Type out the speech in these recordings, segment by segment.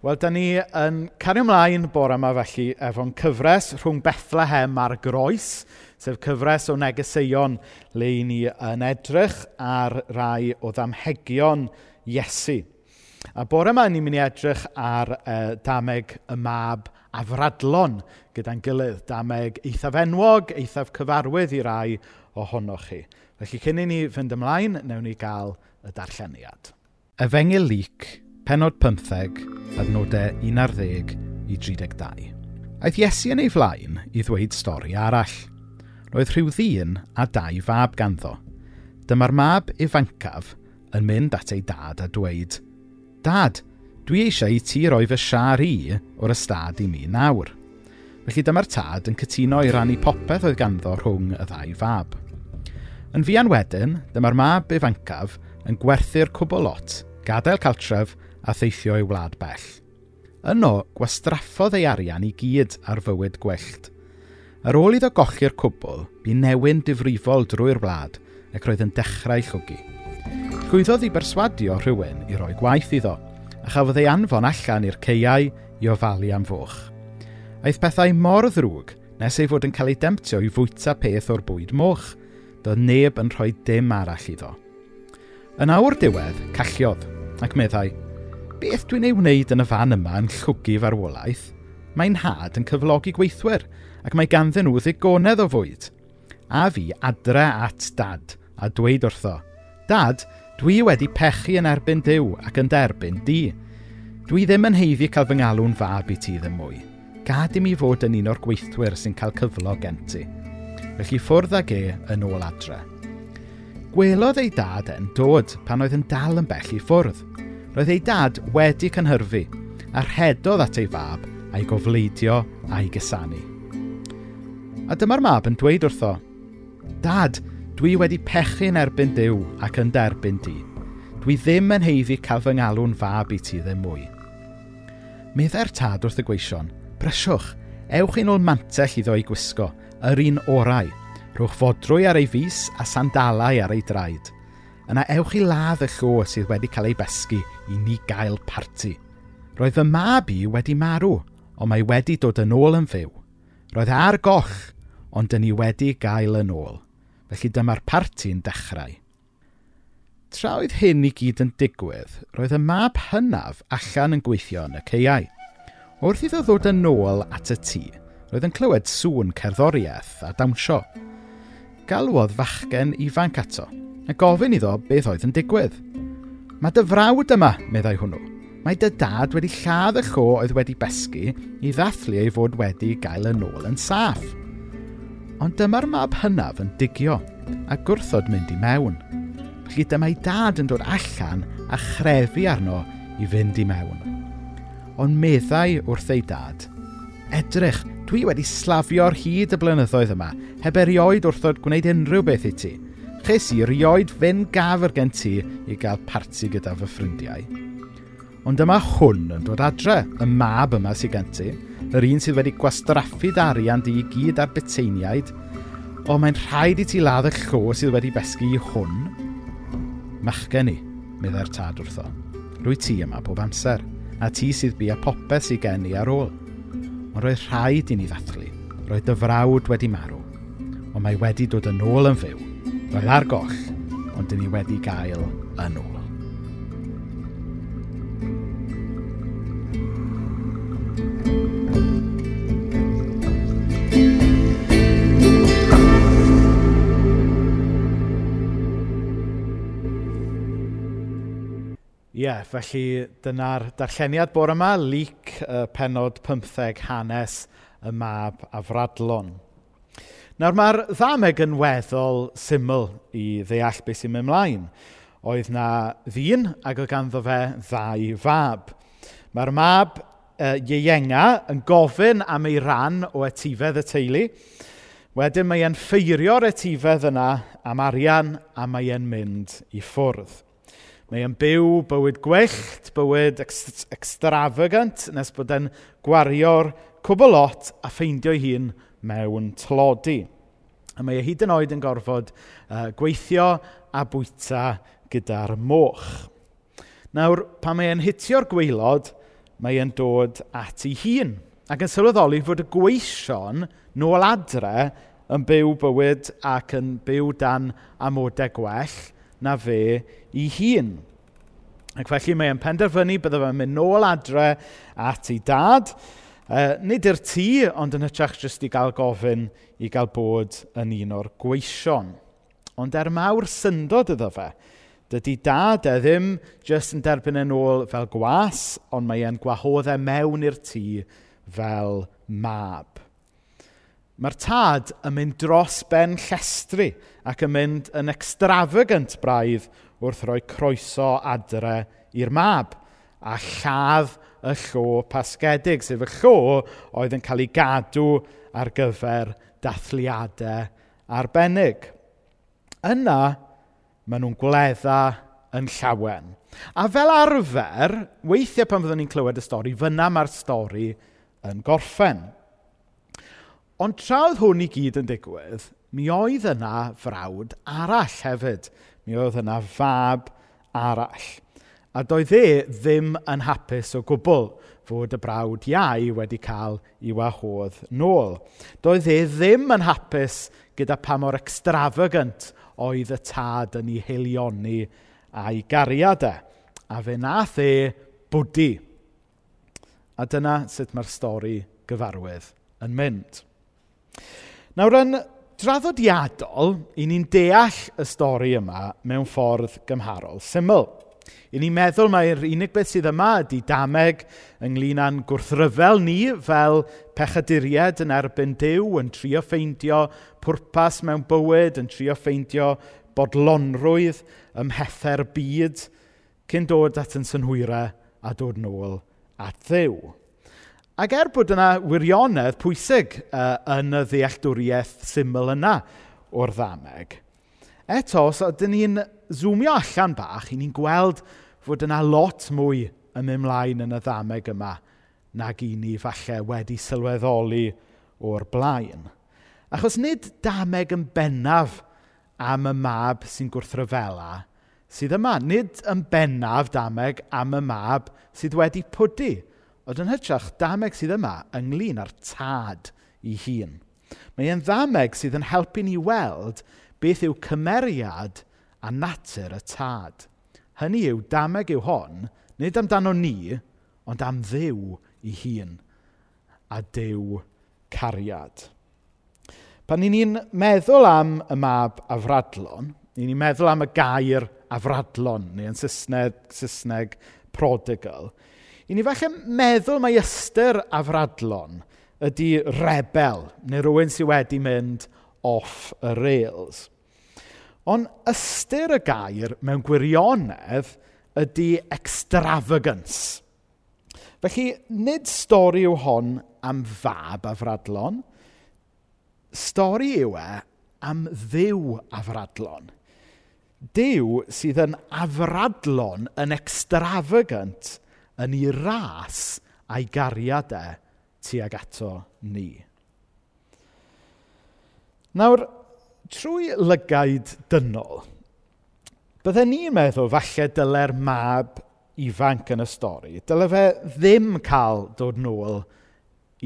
Wel, da ni yn cario ymlaen bore yma felly efo'n cyfres rhwng Bethlehem a'r Groes, sef cyfres o negeseuon le i ni yn edrych ar rai o ddamhegion Iesu. A bore yma ni'n mynd i edrych ar e, dameg y mab afradlon gyda'n gilydd. Dameg eithaf enwog, eithaf cyfarwydd i rai ohonoch chi. Felly cyn i ni fynd ymlaen, newn ni gael y darlleniad. Efengil Lyc, penod 15, adnodau 11 i 32. Aeth Iesu yn ei flaen i ddweud stori arall. Roedd rhyw ddyn a dau fab ganddo. Dyma'r mab ifancaf yn mynd at ei dad a dweud, Dad, dwi eisiau i ti roi fy siar i o'r ystad i mi nawr. Felly dyma'r tad yn cytuno i rannu popeth oedd ganddo rhwng y ddau fab. Yn fuan wedyn, dyma'r mab ifancaf yn gwerthu'r cwbl lot, gadael caltref a theithio ei wlad bell. Yno, gwastraffodd ei arian i gyd ar fywyd gwyllt. Ar ôl iddo gochi'r cwbl, bu newyn difrifol drwy'r wlad ac roedd yn dechrau llwgu. Llwyddodd i berswadio rhywun i roi gwaith iddo, a chafodd ei anfon allan i'r ceiau i ofalu am fwch. Aeth pethau mor ddrwg nes ei fod yn cael ei demtio i fwyta peth o'r bwyd moch. Doedd neb yn rhoi dim arall iddo. Yn awr diwedd, calliodd ac meddai, beth dwi'n ei wneud yn y fan yma yn llwgu farwolaeth? Mae'n had yn cyflogi gweithwyr, ac mae ganddyn nhw ddigonedd o fwyd. A fi adre at dad, a dweud wrtho, Dad, dwi wedi pechu yn erbyn Dyw ac yn derbyn di. Dwi ddim yn heiddi cael fy ngalw'n fab i ti ddim mwy. Gad i mi fod yn un o'r gweithwyr sy'n cael cyflog gen ti. Felly ffwrdd ag e yn ôl adre. Gwelodd ei dad e'n dod pan oedd yn dal yn bell i ffwrdd roedd ei dad wedi cynhyrfu a rhedodd at ei fab a'i gofleidio a'i gysanu. A dyma'r mab yn dweud wrtho, Dad, dwi wedi pechu'n erbyn Dyw ac yn derbyn di. Dwi ddim yn heiddi cael fy ngalw'n fab i ti ddim mwy. Meddai'r tad wrth y gweision, bresiwch, ewch i'n ôl mantell iddo ei gwisgo, yr un orau. rhwch fodrwy ar ei fus a sandalau ar ei draed yna ewch i ladd y llo sydd wedi cael ei besgu i ni gael parti. Roedd fy mab i wedi marw, ond mae wedi dod yn ôl yn fyw. Roedd e ar goch, ond dyn ni wedi gael yn ôl. Felly dyma'r parti'n dechrau. Tra oedd hyn i gyd yn digwydd, roedd y mab hynaf allan yn gweithio yn y ceiau. Wrth iddo ddod yn ôl at y tŷ, roedd yn clywed sŵn cerddoriaeth a dawnsio. Galwodd fachgen ifanc ato – a gofyn iddo beth oedd yn digwydd. Mae dy frawd yma, meddai hwnnw. Mae dy dad wedi lladd y cho oedd wedi besgu i ddathlu ei fod wedi gael yn ôl yn saff. Ond dyma'r mab hynaf yn digio a gwrthod mynd i mewn. Felly dyma'i dad yn dod allan a chrefu arno i fynd i mewn. Ond meddai wrth ei dad, edrych, dwi wedi slafio'r hyd y blynyddoedd yma, heb erioed wrthod gwneud unrhyw beth i ti – ches i rioed fynd gafr gen ti i gael parti gyda fy ffrindiau. Ond dyma hwn yn dod adre, y mab yma sydd gen ti, yr un sydd wedi gwastraffu arian di i gyd ar beteiniaid, o mae'n rhaid i ti ladd y llo sydd wedi besgu i hwn. Machgen i, meddai'r tad wrtho. Rwy ti yma bob amser, a ti sydd bu a popeth sydd gen i ar ôl. Ond roedd rhaid i ni ddathlu, roedd dy frawd wedi marw, ond mae wedi dod yn ôl yn fyw Roedd ar goll, ond dyn ni wedi gael yn ôl. Ie, yeah, felly dyna'r darlleniad bore yma, Lyc, uh, penod 15 hanes y mab a fradlon. Nawr mae'r ddameg yn weddol syml i ddeall beth sy'n mynd ymlaen. Oedd na ddyn ac oedd ganddo fe ddau fab. Mae'r mab uh, ieienga yn gofyn am ei ran o etifedd y teulu. Wedyn mae e'n ffeirio'r etifedd yna am arian a mae e'n mynd i ffwrdd. Mae e'n byw bywyd gwyllt, bywyd extravagant, nes bod e'n gwario'r cwbl lot a ffeindio'i hun mewn tlodi. A mae e hyd yn oed yn gorfod uh, gweithio a bwyta gyda'r moch. Nawr, pan mae e'n hitio'r gweilod, mae e'n dod at ei hun. Ac yn sylweddoli fod y gweision nôl adre yn byw bywyd ac yn byw dan amodau gwell na fe ei hun. Ac felly mae'n penderfynu bydde fe'n mynd nôl adre at ei dad Yy, nid i'r tŷ, ond yn hytrach jyst i gael gofyn i gael bod yn un o'r gweision. Ond er mawr syndod iddo fe, dydy dad e ddim jyst yn derbyn e yn ôl fel gwas, ond mae e'n gwahoddau e mewn i'r tŷ fel mab. Mae'r tad yn mynd dros ben llestri ac yn mynd yn extravagant braidd wrth roi croeso adre i'r mab a lladd y llo pasgedig, sef y llo oedd yn cael ei gadw ar gyfer dathliadau arbennig. Yna, maen nhw'n gwledda yn llawen. A fel arfer, weithiau pan fyddwn ni'n clywed y stori, fyna mae'r stori yn gorffen. Ond tra oedd hwn i gyd yn digwydd, mi oedd yna frawd arall hefyd. Mi oedd yna fab arall. A doedd e ddim yn hapus o gwbl fod y brawd iau wedi cael ei wahodd nôl. Doedd e ddim yn hapus gyda pa mor extravagant oedd y tad yn ei heilioni a'i gariadau. A fe nath e bwdi. A dyna sut mae'r stori gyfarwydd yn mynd. Nawr yn draddodiadol, i ni'n deall y stori yma mewn ffordd gymharol syml. I ni'n meddwl mae'r unig beth sydd yma ydy dameg ynglyn â'n gwrthryfel ni fel pechaduried yn erbyn Dyw, yn trio ffeindio pwrpas mewn bywyd, yn trio ffeindio bodlonrwydd ymhether byd, cyn dod at yn synhwyrau a dod nôl at ddew. Ac er bod yna wirionedd pwysig uh, yn y ddealltwriaeth syml yna o'r ddameg, Eto, os ydyn ni'n zoomio allan bach, ni'n gweld fod yna lot mwy yn mynd mlaen yn y ddameg yma nag i ni falle wedi sylweddoli o'r blaen. Achos nid dameg yn bennaf am y mab sy'n gwrthryfela sydd yma. Nid yn bennaf dameg am y mab sydd wedi pwdu. Ond yn hytrach, dameg sydd yma ynglyn â'r tad i hun. Mae e'n ddameg sydd yn helpu ni weld beth yw cymeriad a natur y tad. Hynny yw, dameg yw hon, nid amdano ni, ond am ddiw i hun a dew cariad. Pan ni'n meddwl am y mab afradlon, ni'n ni'n meddwl am y gair afradlon, neu yn Saesneg, Saesneg prodigal, i ni falle meddwl mai ystyr afradlon ydy rebel, neu rhywun sydd wedi mynd off y rails. Ond ystyr y gair mewn gwirionedd ydy extravagance. Felly, nid stori yw hon am fab a fradlon. Stori yw e am ddiw a fradlon. Dyw sydd yn afradlon yn extravagant yn ei ras a'i gariadau e tuag ato ni. Nawr, trwy lygaid dynol, byddai ni'n meddwl falle dyle'r mab ifanc yn y stori, dyle fe ddim cael dod nôl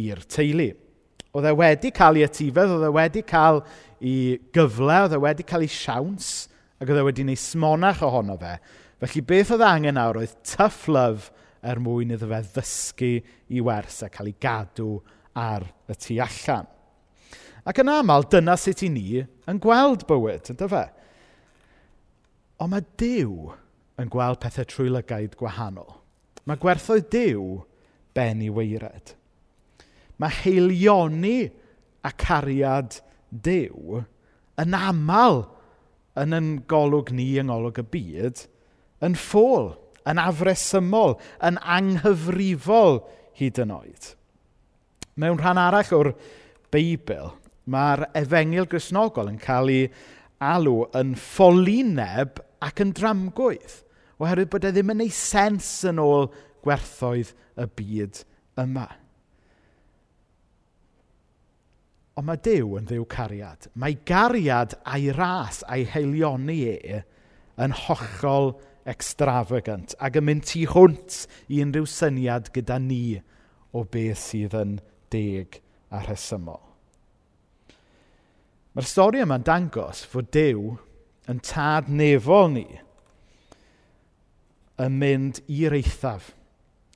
i'r teulu. Oedd e wedi cael ei atifedd, oedd e wedi cael ei gyfle, oedd e wedi cael ei siawns, ac oedd e wedi gwneud smonach ohono fe. Felly beth oedd angen nawr oedd tough love er mwyn iddo fe ddysgu i wers a cael ei gadw ar y tu allan. Ac yn aml, dyna sut i ni yn gweld bywyd, ynddo fe? Ond mae Dyw yn gweld pethau trwy lygaid gwahanol. Mae gwerthoedd Dyw ben i weired. Mae heilioni a cariad Dyw yn aml yn yn golwg ni yng ngolwg y byd yn ffôl, yn afresymol, yn anghyfrifol hyd yn oed. Mewn rhan arall o'r Beibl, Mae'r efengil grisnogol yn cael ei alw yn ffolineb ac yn dramgwydd, oherwydd bod e ddim yn ei sens yn ôl gwerthoedd y byd yma. Ond mae Dyw yn ddiw cariad. Mae gariad a'i ras a'i heilioni e yn hollol extravagant ac yn mynd tu hwnt i unrhyw syniad gyda ni o beth sydd yn deg a rhesymol. Mae'r stori yma'n dangos fod Dyw yn tad nefol ni yn mynd i'r eithaf,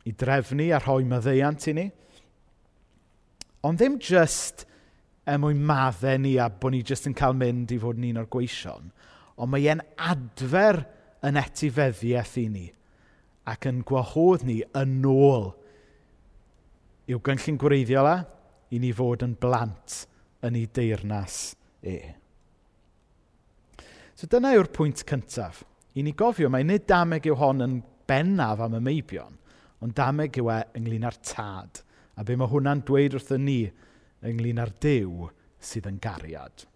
i drefnu a rhoi maddeiant i ni, ond ddim jyst er mwyn maddau ni a bod ni jyst yn cael mynd i fod yn un o'r gweision, ond mae e'n adfer yn etifeddiaeth i ni ac yn gwahodd ni yn ôl i'w gynllun gwreiddiol a i ni fod yn blant yn ei deyrnas e. So dyna yw'r pwynt cyntaf. I ni gofio, mae nid dameg yw hon yn bennaf am y meibion, ond dameg yw e ynglyn â'r tad, a be mae hwnna'n dweud wrthyn ni ynglyn â'r dew sydd yn gariad.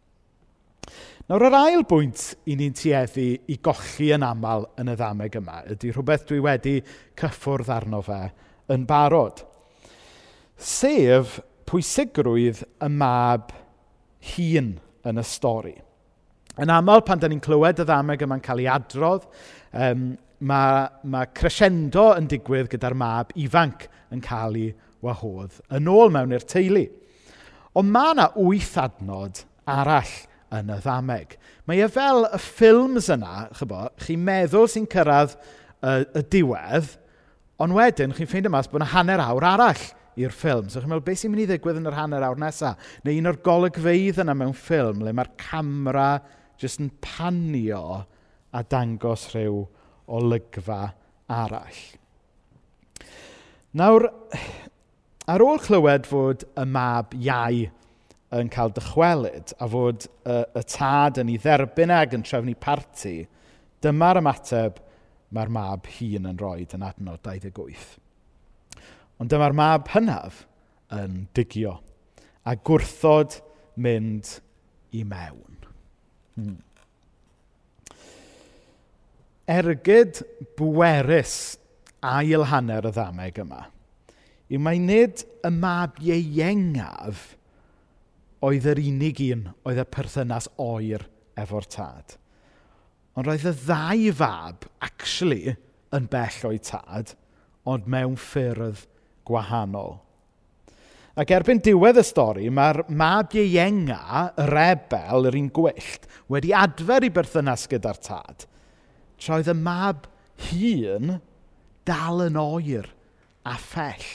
Nawr, yr ail bwynt i ni'n tueddu i gochi yn aml yn y ddameg yma ydy rhywbeth dwi wedi cyffwrdd arno fe yn barod. Sef pwysigrwydd y mab hun yn y stori. Yn aml, pan da ni'n clywed y ddameg yma'n cael ei adrodd, um, mae, mae crescendo yn digwydd gyda'r mab ifanc yn cael ei wahodd yn ôl mewn i'r teulu. Ond mae yna wyth adnod arall yn y ddameg. Mae e fel y ffilms yna, chybo, chi'n meddwl sy'n cyrraedd y, y diwedd, ond wedyn chi'n ffeindio mas bod yna hanner awr arall i'r ffilm. So chi'n meddwl, beth sy'n mynd i ddigwydd yn yr hanner awr nesaf? Neu un o'r golygfeidd yna mewn ffilm, le mae'r camera jyst yn panio a dangos rhyw olygfa arall. Nawr, ar ôl clywed fod y mab iau yn cael dychwelyd a fod y, y tad yn ei dderbyn ag yn trefnu parti, dyma'r ymateb mae'r mab hun yn rhoi yn adnod 28. Ond dyma'r mab hynaf yn digio a gwrthod mynd i mewn. Hmm. Ergyd bwerus ail hanner y ddameg yma yw mai nid y mab ieuengaf oedd yr unig un oedd y perthynas oer efo'r tad. Ond roedd y ddau fab, actually, yn bell o'i tad, ond mewn ffyrdd gwahanol. Ac erbyn diwedd y stori, mae'r mab ieenga, y rebel, yr un gwyllt, wedi adfer i berthynas gyda'r tad, tra oedd y mab hun dal yn oer a phell.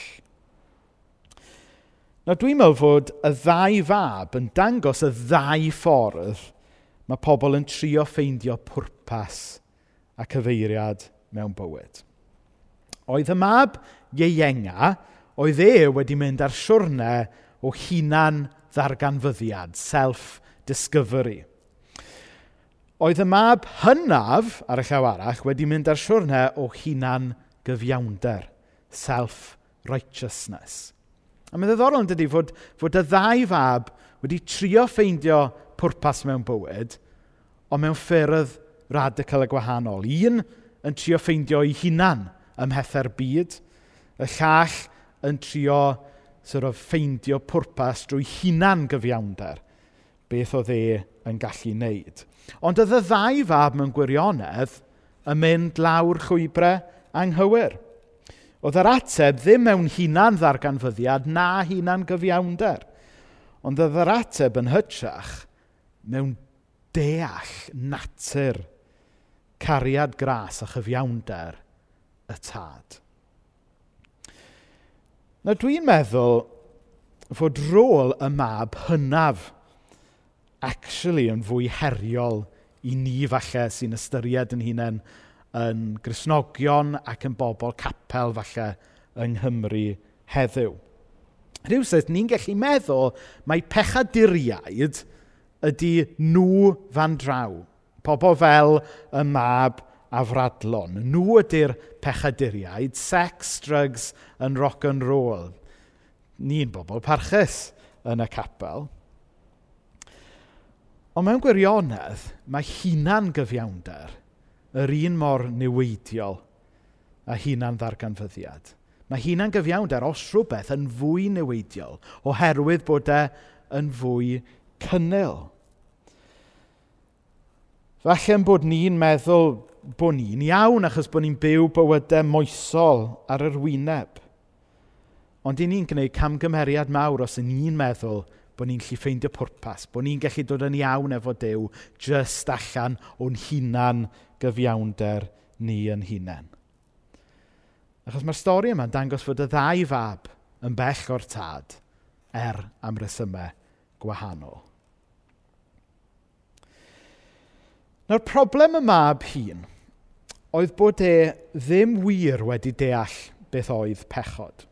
Nawr dwi'n meddwl fod y ddau fab yn dangos y ddau ffordd mae pobl yn trio ffeindio pwrpas a cyfeiriad mewn bywyd. Oedd y mab ieuenga, oedd e wedi mynd ar siwrne o hunan ddarganfyddiad, self-discovery. Oedd y mab hynaf ar y llaw arall wedi mynd ar siwrne o hunan gyfiawnder, self-righteousness. A mae'n ddiddorol yn dydy fod, fod y ddau fab wedi trio ffeindio pwrpas mewn bywyd, ond mewn ffyrdd radical y gwahanol. Un yn trio ffeindio ei hunan ymhethau'r byd, Y llall yn trio sort of, ffeindio pwrpas drwy hunan gyfiawnder beth oedd e yn gallu wneud. Ond oedd y ddau fab mewn gwirionedd yn mynd lawr chwybrau anghywir. Oedd yr ateb ddim mewn hunan ddarganfyddiad na hunan gyfiawnder. Ond oedd yr ateb yn hytrach mewn deall natur, cariad gras a chyfiawnder y tad. Nawr dwi'n meddwl fod rôl y mab hynaf actually yn fwy heriol i ni falle sy'n ystyried yn hunain yn grisnogion ac yn bobl capel falle yng Nghymru heddiw. Rhywsyd, ni'n gallu meddwl mai pechaduriaid ydy nhw fan draw. Pobl fel y mab a fradlon. Nhw ydy'r pechaduriaid, sex, drugs yn rock and roll. Ni'n bobl parchus yn y capel. Ond mewn gwirionedd, mae hunan gyfiawnder yr un mor niweidiol a hunan ddarganfyddiad. Mae hunan gyfiawnder os rhywbeth yn fwy niweidiol oherwydd bod e yn fwy cynnil. Falle'n bod ni'n meddwl bod ni'n iawn achos bod ni'n byw bywydau moesol ar yr wyneb. Ond i ni'n gwneud camgymeriad mawr os yn ni'n meddwl bod ni'n gallu ffeindio pwrpas, bod ni'n gallu dod yn iawn efo Dyw jyst allan o'n hunan gyfiawnder ni yn hunain. Achos mae'r stori yma'n dangos fod y ddau fab yn bell o'r tad er am resymau gwahanol. Nawr problem y mab hun oedd bod e ddim wir wedi deall beth oedd pechod.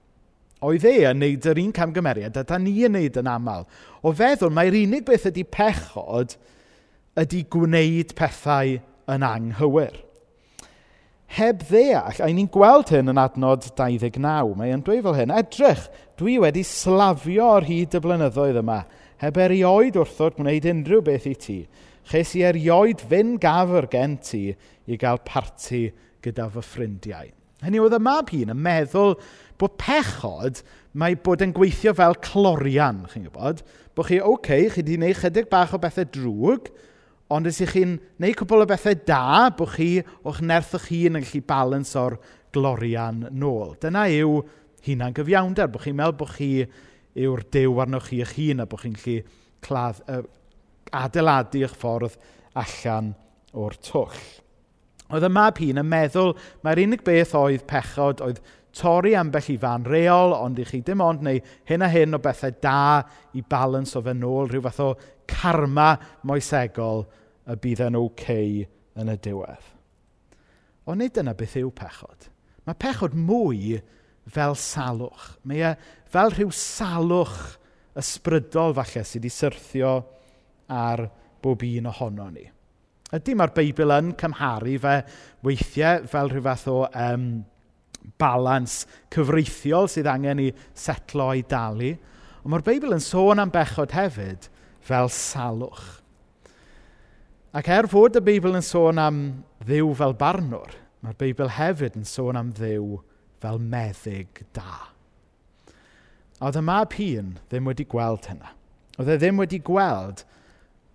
Oedd e yn neud yr un camgymeriad, a da ni yn neud yn aml. O feddwl, mae'r unig beth ydy pechod ydy gwneud pethau yn anghywir. Heb ddeall, a ni'n gweld hyn yn adnod 29, mae e'n dweud fel hyn, edrych, dwi wedi slafio ar hyd y blynyddoedd yma, heb erioed wrthod gwneud unrhyw beth i ti. Ches i erioed fyn gafr gen ti, i gael parti gyda fy ffrindiau. Hynny oedd y mab hun yn meddwl bod pechod mae bod yn gweithio fel clorian, chi'n gwybod? Bod chi, oce, okay, chi wedi gwneud chydig bach o bethau drwg, ond ys ych chi'n gwneud cwbl o bethau da, bod chi o'ch nerth o'ch hun yn gallu balans o'r glorian nôl. Dyna yw hunan gyfiawnder, bod chi'n meddwl bod chi yw'r dew arnoch chi eich hun a bod chi'n gallu cladd, uh, adeiladu eich ffordd allan o'r twll. Oedd y mab hun yn meddwl mae'r unig beth oedd pechod oedd torri ambell i fan reol, ond i chi dim ond neu hyn a hyn o bethau da i balans o fe nôl, rhyw fath o karma moesegol y bydd yn oce okay yn y diwedd. Ond nid dyna beth yw pechod. Mae pechod mwy fel salwch. Mae e fel rhyw salwch ysbrydol falle sydd wedi syrthio ar bob un ohono ni. Ydy mae'r Beibl yn cymharu fe weithiau fel rhyw fath o um, balans cyfreithiol sydd angen i setlo i dalu. Ond mae'r Beibl yn sôn am bechod hefyd fel salwch. Ac er fod y Beibl yn sôn am ddiw fel barnwr, mae'r Beibl hefyd yn sôn am ddiw fel meddyg da. A oedd y mab hun ddim wedi gweld hynna. Oedd e ddim wedi gweld hynna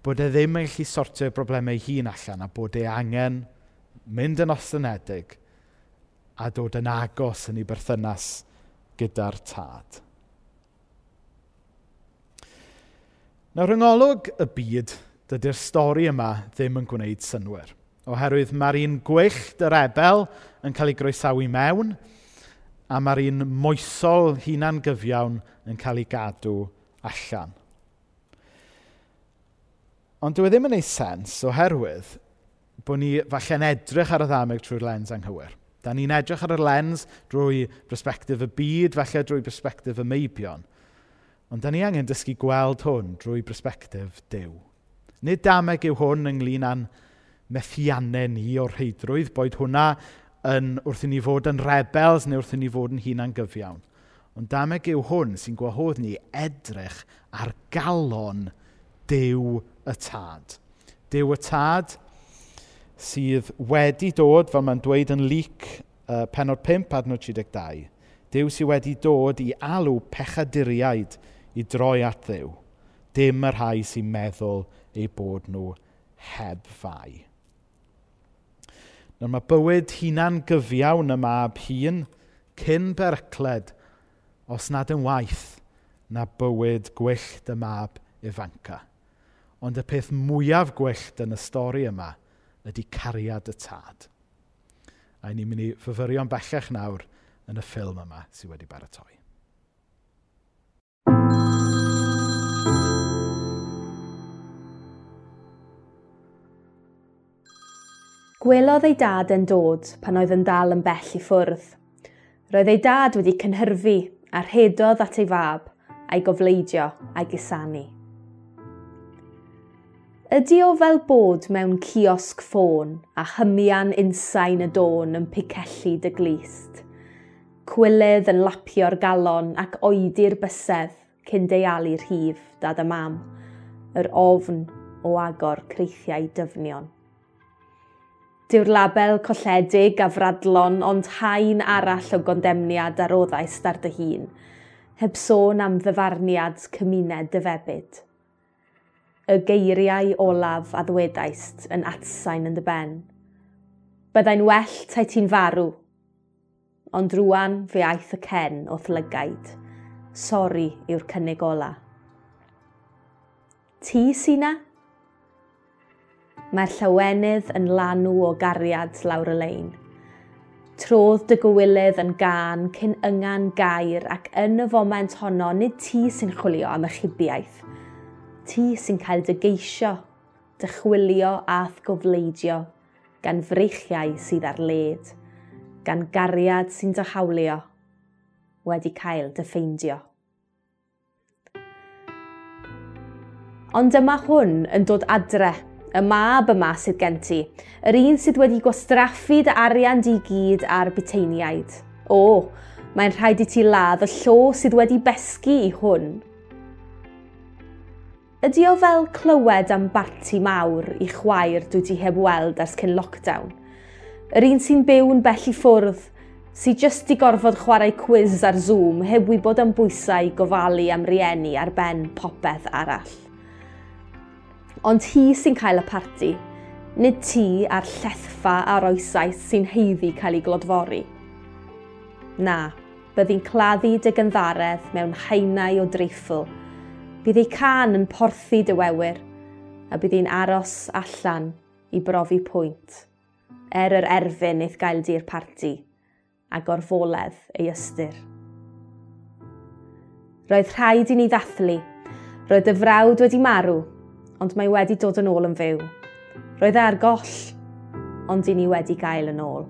bod e ddim yn gallu sortio'r broblemau hun allan a bod e angen mynd yn ostynedig a dod yn agos yn ei berthynas gyda'r tad. Nawr, yngolwg y byd, dydy'r stori yma ddim yn gwneud synwyr. Oherwydd mae'r un gwyllt yr ebel yn cael ei groesawu mewn, a mae'r un moesol hunan gyfiawn yn cael ei gadw allan. Ond dwi e ddim yn ei sens oherwydd bod ni falle'n edrych ar y ddameg trwy'r lens anghywir. Da ni'n edrych ar y lens drwy bersbectif y byd, falle drwy bersbectif y meibion. Ond da ni angen dysgu gweld hwn drwy bersbectif Dyw. Nid dameg yw hwn ynglyn â'n methiannau ni o'r heidrwydd, boed hwnna yn wrth i ni fod yn rebels neu wrth i ni fod yn hunan gyfiawn. Ond dameg yw hwn sy'n gwahodd ni edrych ar galon Dyw y Tad. Dyw y Tad sydd wedi dod, fel mae'n dweud yn lyc uh, penod 5 adnod 32, Dyw sydd wedi dod i alw pechaduriaid i droi at ddew. Dim y rhai sy'n meddwl eu bod nhw heb fai. Nawr mae bywyd hunan gyfiawn y mab hun cyn bercled os nad yn waith na bywyd gwyllt y mab ifanca. Ond y peth mwyaf gwyllt yn y stori yma ydy cariad y tad. A ni'n mynd i fyfyrio'n bellach nawr yn y ffilm yma sydd wedi baratoi. Gwelodd ei dad yn dod pan oedd yn dal yn bell i ffwrdd. Roedd ei dad wedi cynhyrfu a rhedodd at ei fab a'i gofleidio a'i gusanu. Ydy o fel bod mewn ciosg ffôn a hymian unsain y dôn yn picellu dy glist? Cwylydd yn lapio'r galon ac oedi'r bysedd cyn deialu rhif dad a mam, yr ofn o agor creithiau dyfnion. Dyw'r label colledig a fradlon ond hain arall o gondemniad ar oddais dar dy hun, heb sôn am ddyfarniad cymuned dyfebyd y geiriau olaf a ddwedaist yn atsain yn dy ben. Byddai'n well tai ti'n farw, ond rwan fe aeth y cen o thlygaid. Sori yw'r cynnig ola. Ti syna? Mae'r llawenydd yn lanw o gariad lawr y lein. Trodd dy gywilydd yn gan cyn yngan gair ac yn y foment honno nid ti sy'n chwilio am y – ti sy'n cael dy geisio, dy chwilio a thgofleidio, gan freichiau sydd ar led, gan gariad sy'n dy hawlio, wedi cael dy ffeindio. Ond yma hwn yn dod adre, y mab yma sydd gen ti, yr un sydd wedi gwastraffu dy arian di gyd a'r biteiniaid. O, mae'n rhaid i ti ladd y llo sydd wedi besgu i hwn, Ydy o fel clywed am barti mawr i chwaer dwi di heb weld ers cyn lockdown? Yr un sy'n byw yn bell i ffwrdd, sy'n jyst i gorfod chwarae quiz ar Zoom heb wybod am bwysau gofalu am rieni ar ben popeth arall. Ond hi sy'n cael y parti, nid ti a'r llethfa a'r oesau sy'n heiddi cael ei glodfori. Na, byddi'n claddu dy gynddharedd mewn haenau o dreithfwl – Bydd ei can yn porthu dy wewyr, a bydd hi'n aros allan i brofi pwynt, er yr erfyn eith gael di'r parti, a gorfoledd ei ystyr. Roedd rhaid i ni ddathlu, roedd y frawd wedi marw, ond mae wedi dod yn ôl yn fyw. Roedd e ar goll, ond i ni wedi gael yn ôl.